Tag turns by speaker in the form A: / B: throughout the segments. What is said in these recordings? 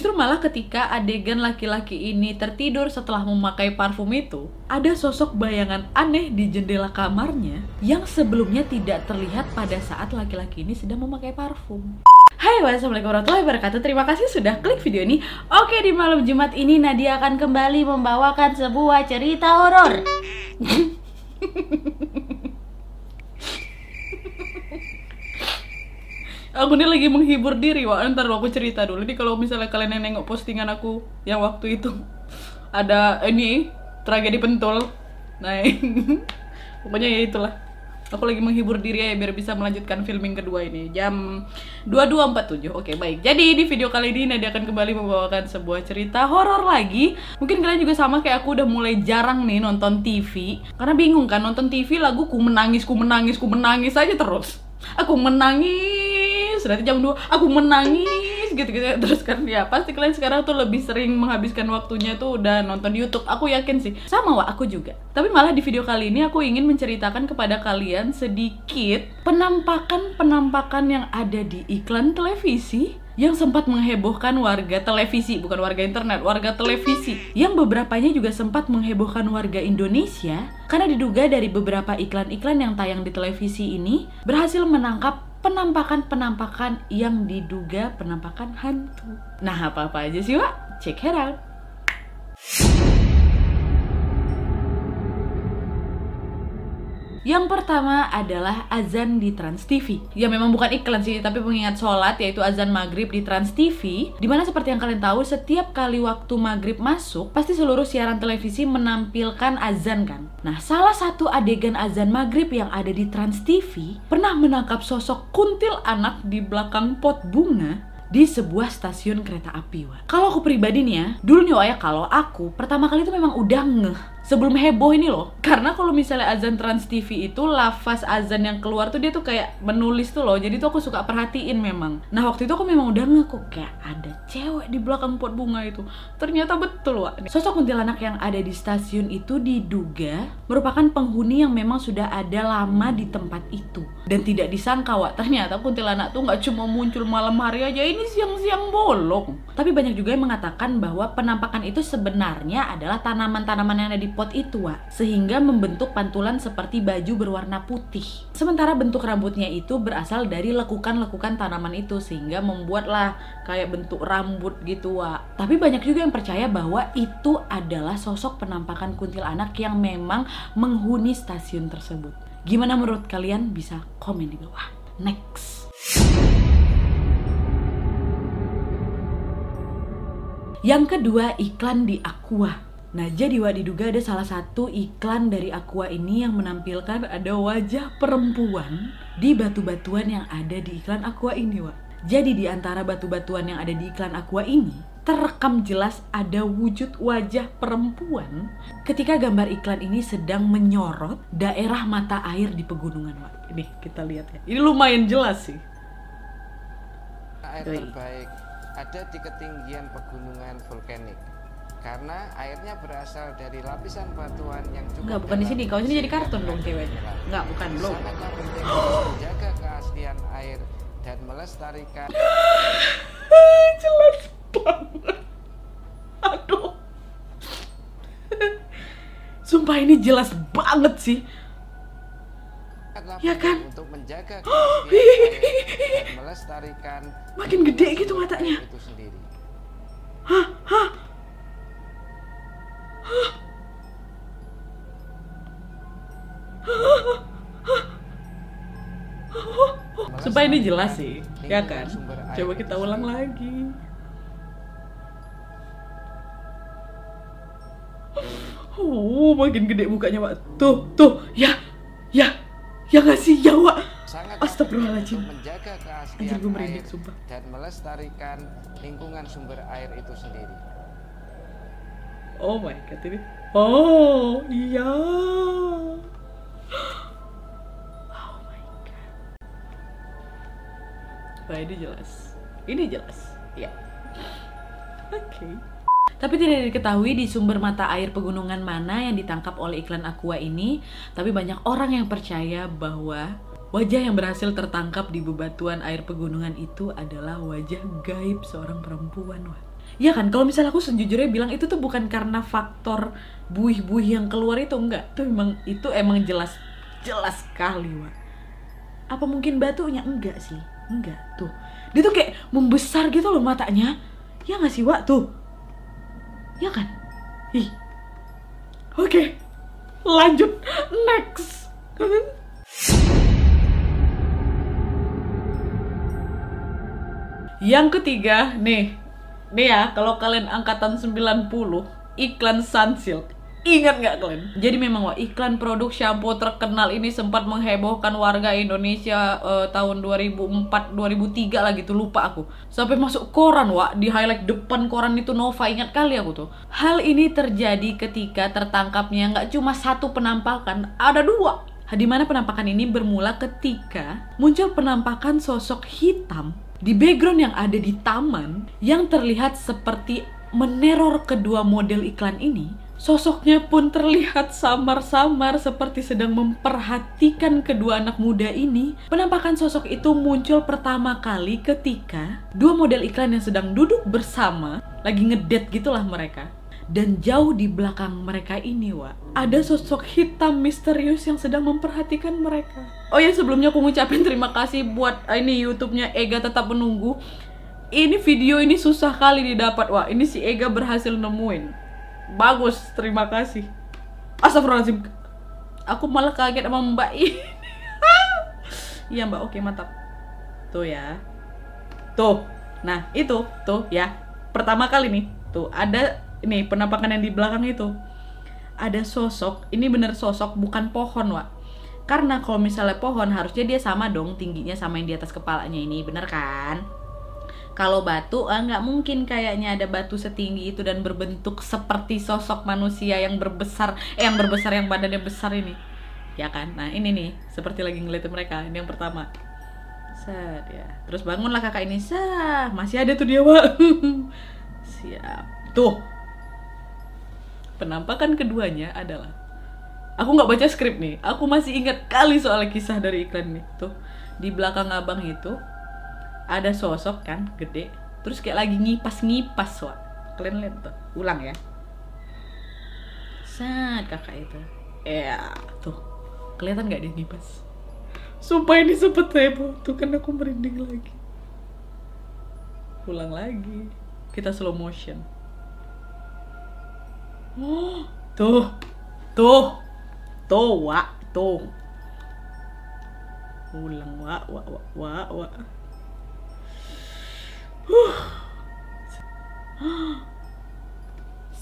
A: Justru malah ketika adegan laki-laki ini tertidur setelah memakai parfum itu, ada sosok bayangan aneh di jendela kamarnya yang sebelumnya tidak terlihat pada saat laki-laki ini sedang memakai parfum. Hai wassalamualaikum warahmatullahi wabarakatuh. Terima kasih sudah klik video ini. Oke di malam Jumat ini Nadia akan kembali membawakan sebuah cerita horor Aku ini lagi menghibur diri Wak. Ntar aku cerita dulu. Ini kalau misalnya kalian yang nengok postingan aku Yang waktu itu Ada ini Tragedi pentul. Nah Pokoknya ya itulah. Aku lagi menghibur diri ya biar bisa melanjutkan filming kedua ini. Jam 22.47 Oke baik. Jadi di video kali ini Nadia akan kembali membawakan sebuah cerita horor lagi. Mungkin kalian juga sama kayak aku udah mulai jarang nih nonton TV Karena bingung kan nonton TV lagu ku menangis, ku menangis, ku menangis aja terus. Aku menangis Nanti jam 2 aku menangis gitu-gitu. Terus kan ya pasti kalian sekarang tuh lebih sering menghabiskan waktunya tuh udah nonton Youtube. Aku yakin sih Sama Wak, aku juga. Tapi malah di video kali ini aku ingin menceritakan kepada kalian sedikit Penampakan-penampakan yang ada di iklan televisi yang sempat menghebohkan warga televisi, bukan warga internet, warga televisi. Yang beberapanya juga sempat menghebohkan warga Indonesia karena diduga dari beberapa iklan-iklan yang tayang di televisi ini berhasil menangkap penampakan-penampakan yang diduga penampakan hantu. Nah, apa-apa aja sih, Wak? Check it out. Yang pertama adalah azan di Trans TV. Ya memang bukan iklan sih, tapi pengingat sholat yaitu azan maghrib di Trans TV. Di mana seperti yang kalian tahu, setiap kali waktu maghrib masuk, pasti seluruh siaran televisi menampilkan azan kan. Nah, salah satu adegan azan maghrib yang ada di Trans TV pernah menangkap sosok kuntil anak di belakang pot bunga di sebuah stasiun kereta api, Wak. Kalau aku pribadi nih ya, dulu nih ya, kalau aku pertama kali itu memang udah ngeh sebelum heboh ini loh. Karena kalau misalnya azan trans TV itu lafaz azan yang keluar tuh dia tuh kayak menulis tuh loh. Jadi tuh aku suka perhatiin memang. Nah waktu itu aku memang udah ngekok kayak ada cewek di belakang pot bunga itu. Ternyata betul wak. Sosok kuntilanak yang ada di stasiun itu diduga merupakan penghuni yang memang sudah ada lama di tempat itu. Dan tidak disangka wak ternyata kuntilanak tuh nggak cuma muncul malam hari aja ini siang-siang bolong. Tapi banyak juga yang mengatakan bahwa penampakan itu sebenarnya adalah tanaman-tanaman yang ada di pot itu, Wak, sehingga membentuk pantulan seperti baju berwarna putih. Sementara bentuk rambutnya itu berasal dari lekukan-lekukan tanaman itu sehingga membuatlah kayak bentuk rambut gitu, Wak. Tapi banyak juga yang percaya bahwa itu adalah sosok penampakan kuntilanak yang memang menghuni stasiun tersebut. Gimana menurut kalian? Bisa komen di bawah. Next. Yang kedua, iklan di Aqua. Nah, jadi Wak diduga ada salah satu iklan dari Aqua ini yang menampilkan ada wajah perempuan di batu-batuan yang ada di iklan Aqua ini, Wak. Jadi di antara batu-batuan yang ada di iklan Aqua ini, terekam jelas ada wujud wajah perempuan ketika gambar iklan ini sedang menyorot daerah mata air di pegunungan, Wak. Ini kita lihat ya. Ini lumayan jelas sih.
B: Air terbaik ada di ketinggian pegunungan vulkanik karena airnya berasal dari lapisan batuan yang cukup
A: Enggak, bukan di sini. Kalau sini jadi kartun dong ceweknya. Enggak, bukan, belum.
B: Sangatlah penting menjaga keaslian air dan melestarikan.
A: Jelas banget. Aduh. Sumpah ini jelas banget sih. Ya kan?
B: Untuk menjaga keaslian air dan melestarikan
A: Makin gede gitu matanya.
B: itu sendiri.
A: Hah? Hah? Supaya ini jelas sih, ya kan? Coba kita ulang lagi. Oh, makin gede mukanya, Pak. Tuh, tuh, ya, ya, ya nggak sih, ya, Wak.
B: Sangat
A: Astagfirullahaladzim.
B: menjaga
A: Anjir,
B: keaslian
A: gue merinding,
B: air
A: sumpah.
B: dan melestarikan lingkungan sumber air itu sendiri.
A: Oh my god, ini. Oh, iya. Wah, ini jelas. Ini jelas. Ya. Oke. Tapi tidak diketahui di sumber mata air pegunungan mana yang ditangkap oleh iklan Aqua ini, tapi banyak orang yang percaya bahwa wajah yang berhasil tertangkap di bebatuan air pegunungan itu adalah wajah gaib seorang perempuan. Wah. Iya kan, kalau misalnya aku sejujurnya bilang itu tuh bukan karena faktor buih-buih yang keluar itu enggak, tuh emang itu emang jelas jelas sekali, Wak. Apa mungkin batunya? Enggak sih, enggak tuh. Dia tuh kayak membesar gitu loh matanya. Ya nggak sih, Wak? Tuh. Ya kan? Ih. Oke. Lanjut next. Yang ketiga, nih. Nih ya, kalau kalian angkatan 90, iklan Sunsilk. Ingat nggak kalian? Jadi memang wah, iklan produk shampoo terkenal ini sempat menghebohkan warga Indonesia eh, tahun 2004 2003 lah gitu lupa aku. Sampai masuk koran wah di highlight depan koran itu Nova ingat kali aku tuh. Hal ini terjadi ketika tertangkapnya nggak cuma satu penampakan, ada dua. Di mana penampakan ini bermula ketika muncul penampakan sosok hitam di background yang ada di taman yang terlihat seperti meneror kedua model iklan ini. Sosoknya pun terlihat samar-samar seperti sedang memperhatikan kedua anak muda ini. Penampakan sosok itu muncul pertama kali ketika dua model iklan yang sedang duduk bersama, lagi ngedate gitulah mereka. Dan jauh di belakang mereka ini, Wak, ada sosok hitam misterius yang sedang memperhatikan mereka. Oh ya, sebelumnya aku ngucapin terima kasih buat ah, ini YouTube-nya Ega tetap menunggu. Ini video ini susah kali didapat, Wak. Ini si Ega berhasil nemuin. Bagus, terima kasih. Astagfirullahaladzim. Aku malah kaget sama Mbak ini. Iya Mbak, oke mantap. Tuh ya. Tuh. Nah, itu tuh ya. Pertama kali nih, tuh ada ini penampakan yang di belakang itu. Ada sosok, ini bener sosok bukan pohon, Wak. Karena kalau misalnya pohon harusnya dia sama dong tingginya sama yang di atas kepalanya ini, bener kan? Kalau batu nggak mungkin kayaknya ada batu setinggi itu dan berbentuk seperti sosok manusia yang berbesar, eh yang berbesar yang badannya besar ini, ya kan? Nah ini nih seperti lagi ngeliatin mereka. Ini yang pertama. Set ya. Terus bangunlah kakak ini. Sah, masih ada tuh dia, Pak. Siap. Tuh. Penampakan keduanya adalah Aku nggak baca skrip nih. Aku masih ingat kali soal kisah dari iklan nih. Tuh. Di belakang abang itu ada sosok kan gede. Terus kayak lagi ngipas-ngipas wak. Kalian lihat tuh. Ulang ya. Saat kakak itu. Ya tuh. Kelihatan nggak dia ngipas? Sumpah ini sempet heboh. Tuh kan aku merinding lagi. Ulang lagi. Kita slow motion. Oh tuh. Tuh. Tuh wak. Tuh. Ulang wak. Wak wak wak wak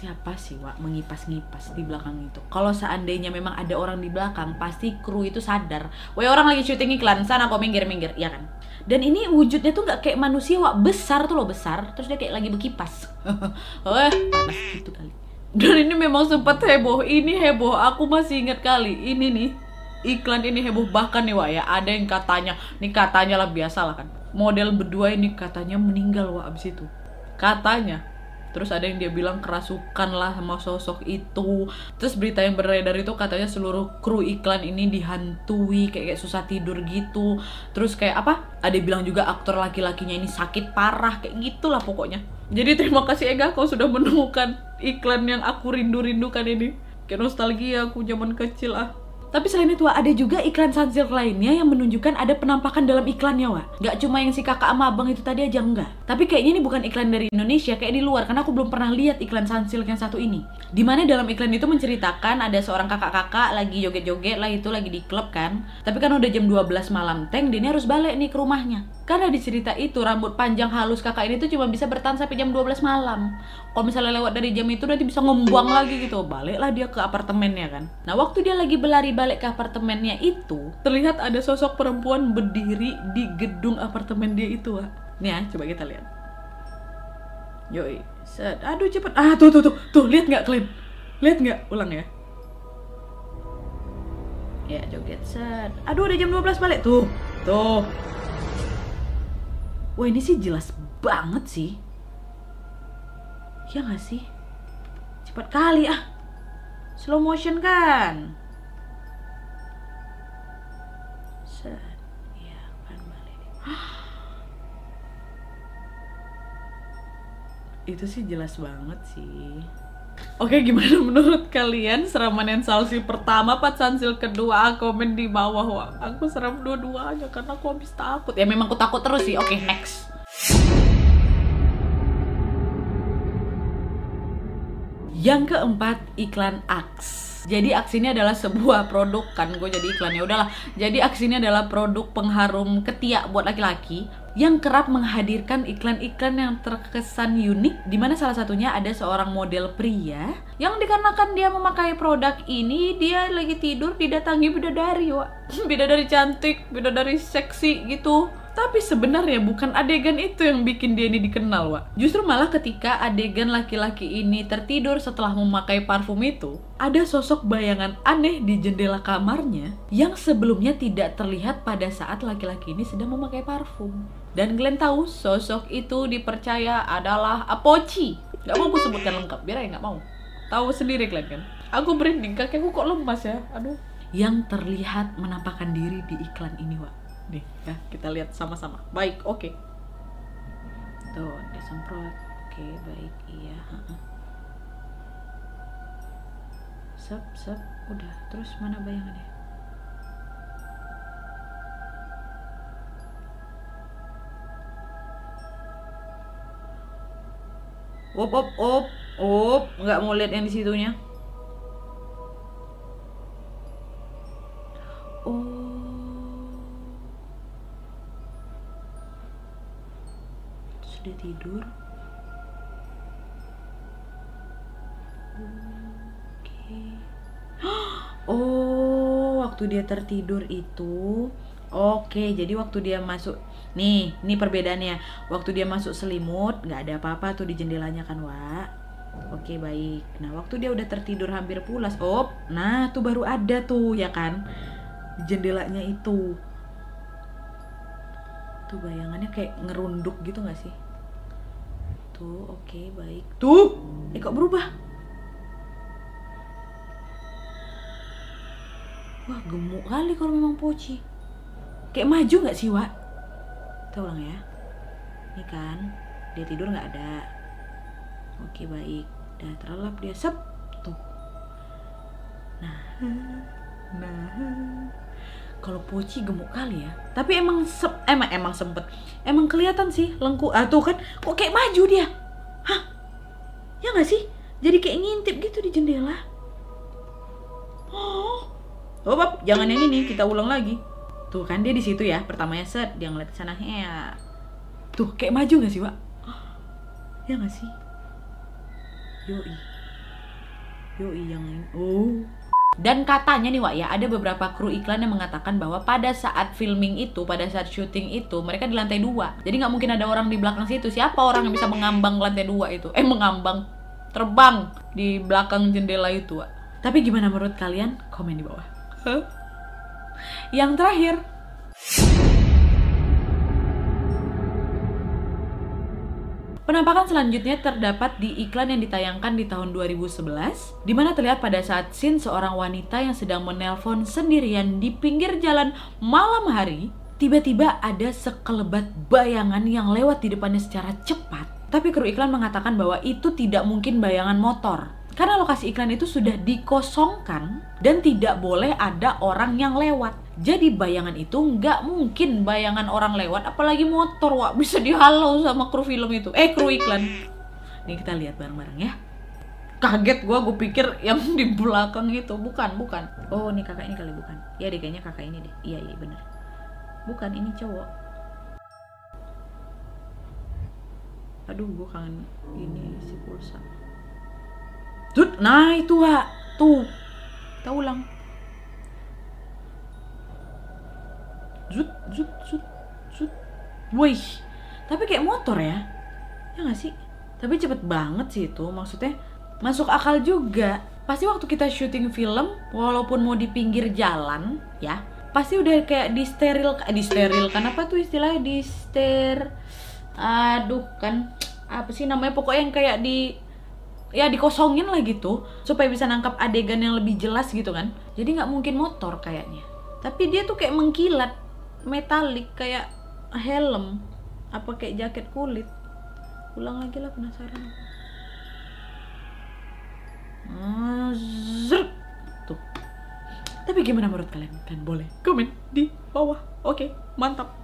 A: Siapa sih Wak mengipas-ngipas di belakang itu? Kalau seandainya memang ada orang di belakang, pasti kru itu sadar. Wah orang lagi syuting iklan, sana kok minggir-minggir, ya kan? Dan ini wujudnya tuh nggak kayak manusia Wak, besar tuh loh besar, terus dia kayak lagi berkipas. Wah, panas gitu kali. Dan ini memang sempat heboh, ini heboh, aku masih ingat kali, ini nih iklan ini heboh bahkan nih Wak ya ada yang katanya nih katanya lah biasa lah kan model berdua ini katanya meninggal wah abis itu. Katanya. Terus ada yang dia bilang kerasukan lah sama sosok itu. Terus berita yang beredar itu katanya seluruh kru iklan ini dihantui kayak, kayak susah tidur gitu. Terus kayak apa? Ada yang bilang juga aktor laki-lakinya ini sakit parah kayak gitulah pokoknya. Jadi terima kasih Ega kau sudah menemukan iklan yang aku rindu-rindukan ini. Kayak nostalgia aku zaman kecil ah tapi selain itu ada juga iklan Sunsilk lainnya yang menunjukkan ada penampakan dalam iklannya Wak. Gak cuma yang si kakak sama abang itu tadi aja enggak. Tapi kayaknya ini bukan iklan dari Indonesia, kayak di luar karena aku belum pernah lihat iklan Sunsilk yang satu ini. Di mana dalam iklan itu menceritakan ada seorang kakak-kakak lagi joget-joget lah itu lagi di klub kan. Tapi kan udah jam 12 malam, Teng dia harus balik nih ke rumahnya. Karena di cerita itu rambut panjang halus kakak ini tuh cuma bisa bertahan sampai jam 12 malam. Kalau misalnya lewat dari jam itu nanti bisa ngombuang lagi gitu. Baliklah dia ke apartemennya kan. Nah waktu dia lagi berlari balik ke apartemennya itu, terlihat ada sosok perempuan berdiri di gedung apartemen dia itu. Wak. Nih ya, coba kita lihat. Yoi, set. Aduh cepet. Ah tuh tuh tuh, tuh lihat nggak kalian? Lihat nggak? Ulang ya. Ya joget set. Aduh udah jam 12 balik tuh. Tuh. Wah ini sih jelas banget sih. Ya gak sih? Cepat kali ah. Slow motion kan? Ya, kan balik. itu sih jelas banget sih. Oke gimana menurut kalian seraman Salsi pertama Pat Sansil kedua? Komen di bawah. Wah, aku seram dua-duanya karena aku habis takut. Ya memang aku takut terus sih. Oke next. Yang keempat, iklan Axe. Jadi Axe ini adalah sebuah produk kan gue jadi iklannya udahlah. Jadi Axe ini adalah produk pengharum ketiak buat laki-laki yang kerap menghadirkan iklan-iklan yang terkesan unik di mana salah satunya ada seorang model pria yang dikarenakan dia memakai produk ini dia lagi tidur didatangi bidadari wak bidadari cantik bidadari seksi gitu tapi sebenarnya bukan adegan itu yang bikin dia ini dikenal, Wak. Justru malah ketika adegan laki-laki ini tertidur setelah memakai parfum itu, ada sosok bayangan aneh di jendela kamarnya yang sebelumnya tidak terlihat pada saat laki-laki ini sedang memakai parfum. Dan Glenn tahu sosok itu dipercaya adalah Apochi. Gak mau aku sebutkan lengkap, biar ya gak mau. Tahu sendiri Glenn kan? Aku berhenti, kakiku kok lemas ya, aduh. Yang terlihat menampakkan diri di iklan ini, Wak nih ya kita lihat sama-sama. Baik oke. Okay. tuh disemprot. Oke okay, baik iya sep sep udah. Terus mana bayangannya? Op op op op. Nggak mau lihat yang di waktu dia tertidur itu oke jadi waktu dia masuk nih ini perbedaannya waktu dia masuk selimut nggak ada apa-apa tuh di jendelanya kan Wak Oke baik. Nah waktu dia udah tertidur hampir pulas, oh, nah tuh baru ada tuh ya kan, jendelanya itu. Tuh bayangannya kayak ngerunduk gitu gak sih? Tuh, oke, baik. Tuh, eh kok berubah? Wah, gemuk kali kalau memang poci. Kayak maju nggak sih, Wak? Kita ulang ya. Ini kan, dia tidur nggak ada. Oke, baik. Udah terlelap dia, sep. Tuh. Nah, nah kalau Poci gemuk kali ya tapi emang se emang emang sempet emang kelihatan sih lengku ah tuh kan kok kayak maju dia hah ya nggak sih jadi kayak ngintip gitu di jendela oh jangan yang ini kita ulang lagi tuh kan dia di situ ya pertamanya set dia ngeliat sana ya tuh kayak maju nggak sih pak ya nggak sih yoi yoi yang ini oh dan katanya nih Wak ya, ada beberapa kru iklan yang mengatakan bahwa pada saat filming itu, pada saat syuting itu, mereka di lantai dua. Jadi nggak mungkin ada orang di belakang situ. Siapa orang yang bisa mengambang lantai dua itu? Eh mengambang, terbang di belakang jendela itu Wak. Tapi gimana menurut kalian? Komen di bawah. Yang terakhir, Penampakan selanjutnya terdapat di iklan yang ditayangkan di tahun 2011, di mana terlihat pada saat scene seorang wanita yang sedang menelpon sendirian di pinggir jalan malam hari, tiba-tiba ada sekelebat bayangan yang lewat di depannya secara cepat. Tapi kru iklan mengatakan bahwa itu tidak mungkin bayangan motor, karena lokasi iklan itu sudah dikosongkan dan tidak boleh ada orang yang lewat. Jadi bayangan itu nggak mungkin bayangan orang lewat, apalagi motor, wah bisa dihalau sama kru film itu. Eh kru iklan. Nih kita lihat bareng-bareng ya. Kaget gue, gue pikir yang di belakang itu bukan, bukan. Oh ini kakak ini kali bukan. Iya deh kayaknya kakak ini deh. Iya iya bener. Bukan ini cowok. Aduh gue kangen ini si pulsa. Tuh, nah itu Wak. Tuh. Kita ulang. Zut, zut, zut, zut. Wih. Tapi kayak motor ya. Ya gak sih? Tapi cepet banget sih itu. Maksudnya masuk akal juga. Pasti waktu kita syuting film, walaupun mau di pinggir jalan, ya, pasti udah kayak di steril, eh, di steril kan apa tuh istilahnya di ster, aduh kan apa sih namanya pokoknya yang kayak di ya dikosongin lah gitu supaya bisa nangkap adegan yang lebih jelas gitu kan. Jadi nggak mungkin motor kayaknya. Tapi dia tuh kayak mengkilat metalik kayak helm apa kayak jaket kulit. Ulang lagi lah penasaran tuh. Tapi gimana menurut kalian? Kalian boleh komen di bawah. Oke mantap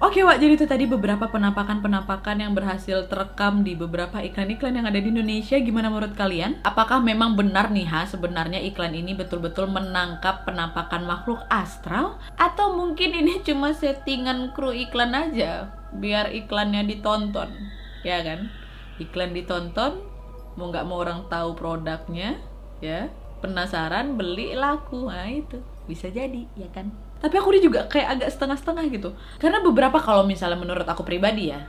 A: Oke Wak, jadi itu tadi beberapa penampakan-penampakan yang berhasil terekam di beberapa iklan-iklan yang ada di Indonesia. Gimana menurut kalian? Apakah memang benar nih ha sebenarnya iklan ini betul-betul menangkap penampakan makhluk astral? Atau mungkin ini cuma settingan kru iklan aja biar iklannya ditonton? Ya kan? Iklan ditonton, mau nggak mau orang tahu produknya, ya penasaran beli laku, nah itu bisa jadi ya kan? Tapi aku dia juga kayak agak setengah-setengah gitu. Karena beberapa kalau misalnya menurut aku pribadi ya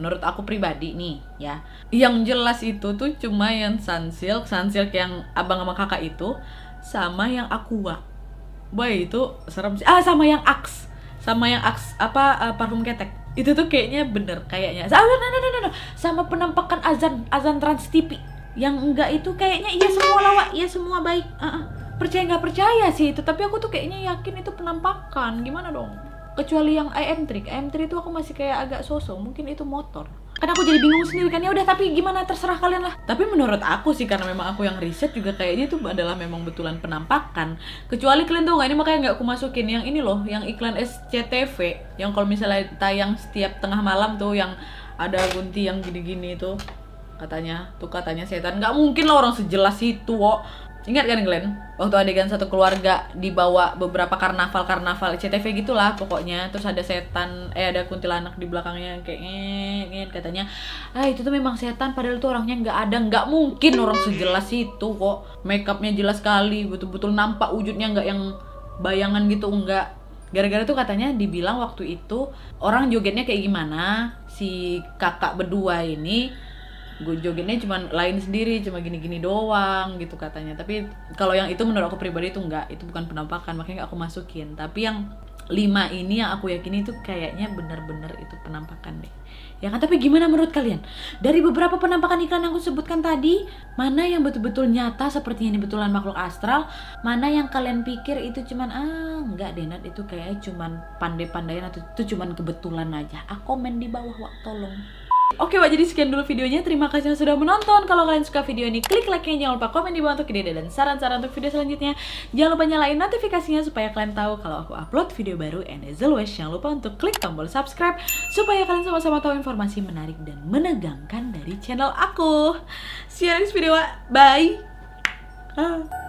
A: menurut aku pribadi nih ya yang jelas itu tuh cuma yang sunsilk sunsilk yang abang sama kakak itu sama yang aqua. Boy itu serem sih. Ah sama yang axe. Sama yang axe apa uh, parfum ketek. Itu tuh kayaknya bener kayaknya. Sama, no, no, no, no, no. sama penampakan azan azan trans TV yang enggak itu kayaknya iya semua lawak iya semua baik. Uh -uh percaya nggak percaya sih. Itu tapi aku tuh kayaknya yakin itu penampakan. Gimana dong? Kecuali yang IM trick. IM trick itu aku masih kayak agak sosok. Mungkin itu motor. Karena aku jadi bingung sendiri kan. Ya udah tapi gimana? Terserah kalian lah. Tapi menurut aku sih karena memang aku yang riset juga kayaknya itu adalah memang betulan penampakan. Kecuali kalian tuh nggak ini makanya nggak aku masukin. Yang ini loh yang iklan SCTV yang kalau misalnya tayang setiap tengah malam tuh yang ada gunti yang gini-gini tuh katanya. Tuh katanya setan. Nggak mungkin lah orang sejelas itu kok Ingat kan Glenn? Waktu adegan satu keluarga dibawa beberapa karnaval-karnaval CTV gitulah pokoknya. Terus ada setan, eh ada kuntilanak di belakangnya kayak ngeng katanya Ah itu tuh memang setan padahal tuh orangnya nggak ada. Nggak mungkin orang sejelas itu kok. Makeupnya jelas sekali, betul-betul nampak wujudnya nggak yang bayangan gitu enggak Gara-gara tuh katanya dibilang waktu itu orang jogetnya kayak gimana Si kakak berdua ini gue jogetnya cuma lain sendiri cuma gini-gini doang gitu katanya. Tapi kalau yang itu menurut aku pribadi itu enggak itu bukan penampakan makanya aku masukin. Tapi yang lima ini yang aku yakini itu kayaknya bener-bener itu penampakan deh. Ya kan? Tapi gimana menurut kalian? Dari beberapa penampakan iklan yang aku sebutkan tadi mana yang betul-betul nyata seperti ini betulan makhluk astral? Mana yang kalian pikir itu cuman ah enggak deh Nat. Itu kayaknya cuman pandai-pandaian atau itu cuman kebetulan aja. Ah komen di bawah wak. Tolong Oke Wak, jadi sekian dulu videonya. Terima kasih yang sudah menonton. Kalau kalian suka video ini, klik like-nya. Jangan lupa komen di bawah untuk ide dan saran-saran untuk video selanjutnya. Jangan lupa nyalain notifikasinya supaya kalian tahu kalau aku upload video baru. And as always, jangan lupa untuk klik tombol subscribe supaya kalian sama-sama tahu informasi menarik dan menegangkan dari channel aku. See you next video, Wak. Bye! Ah.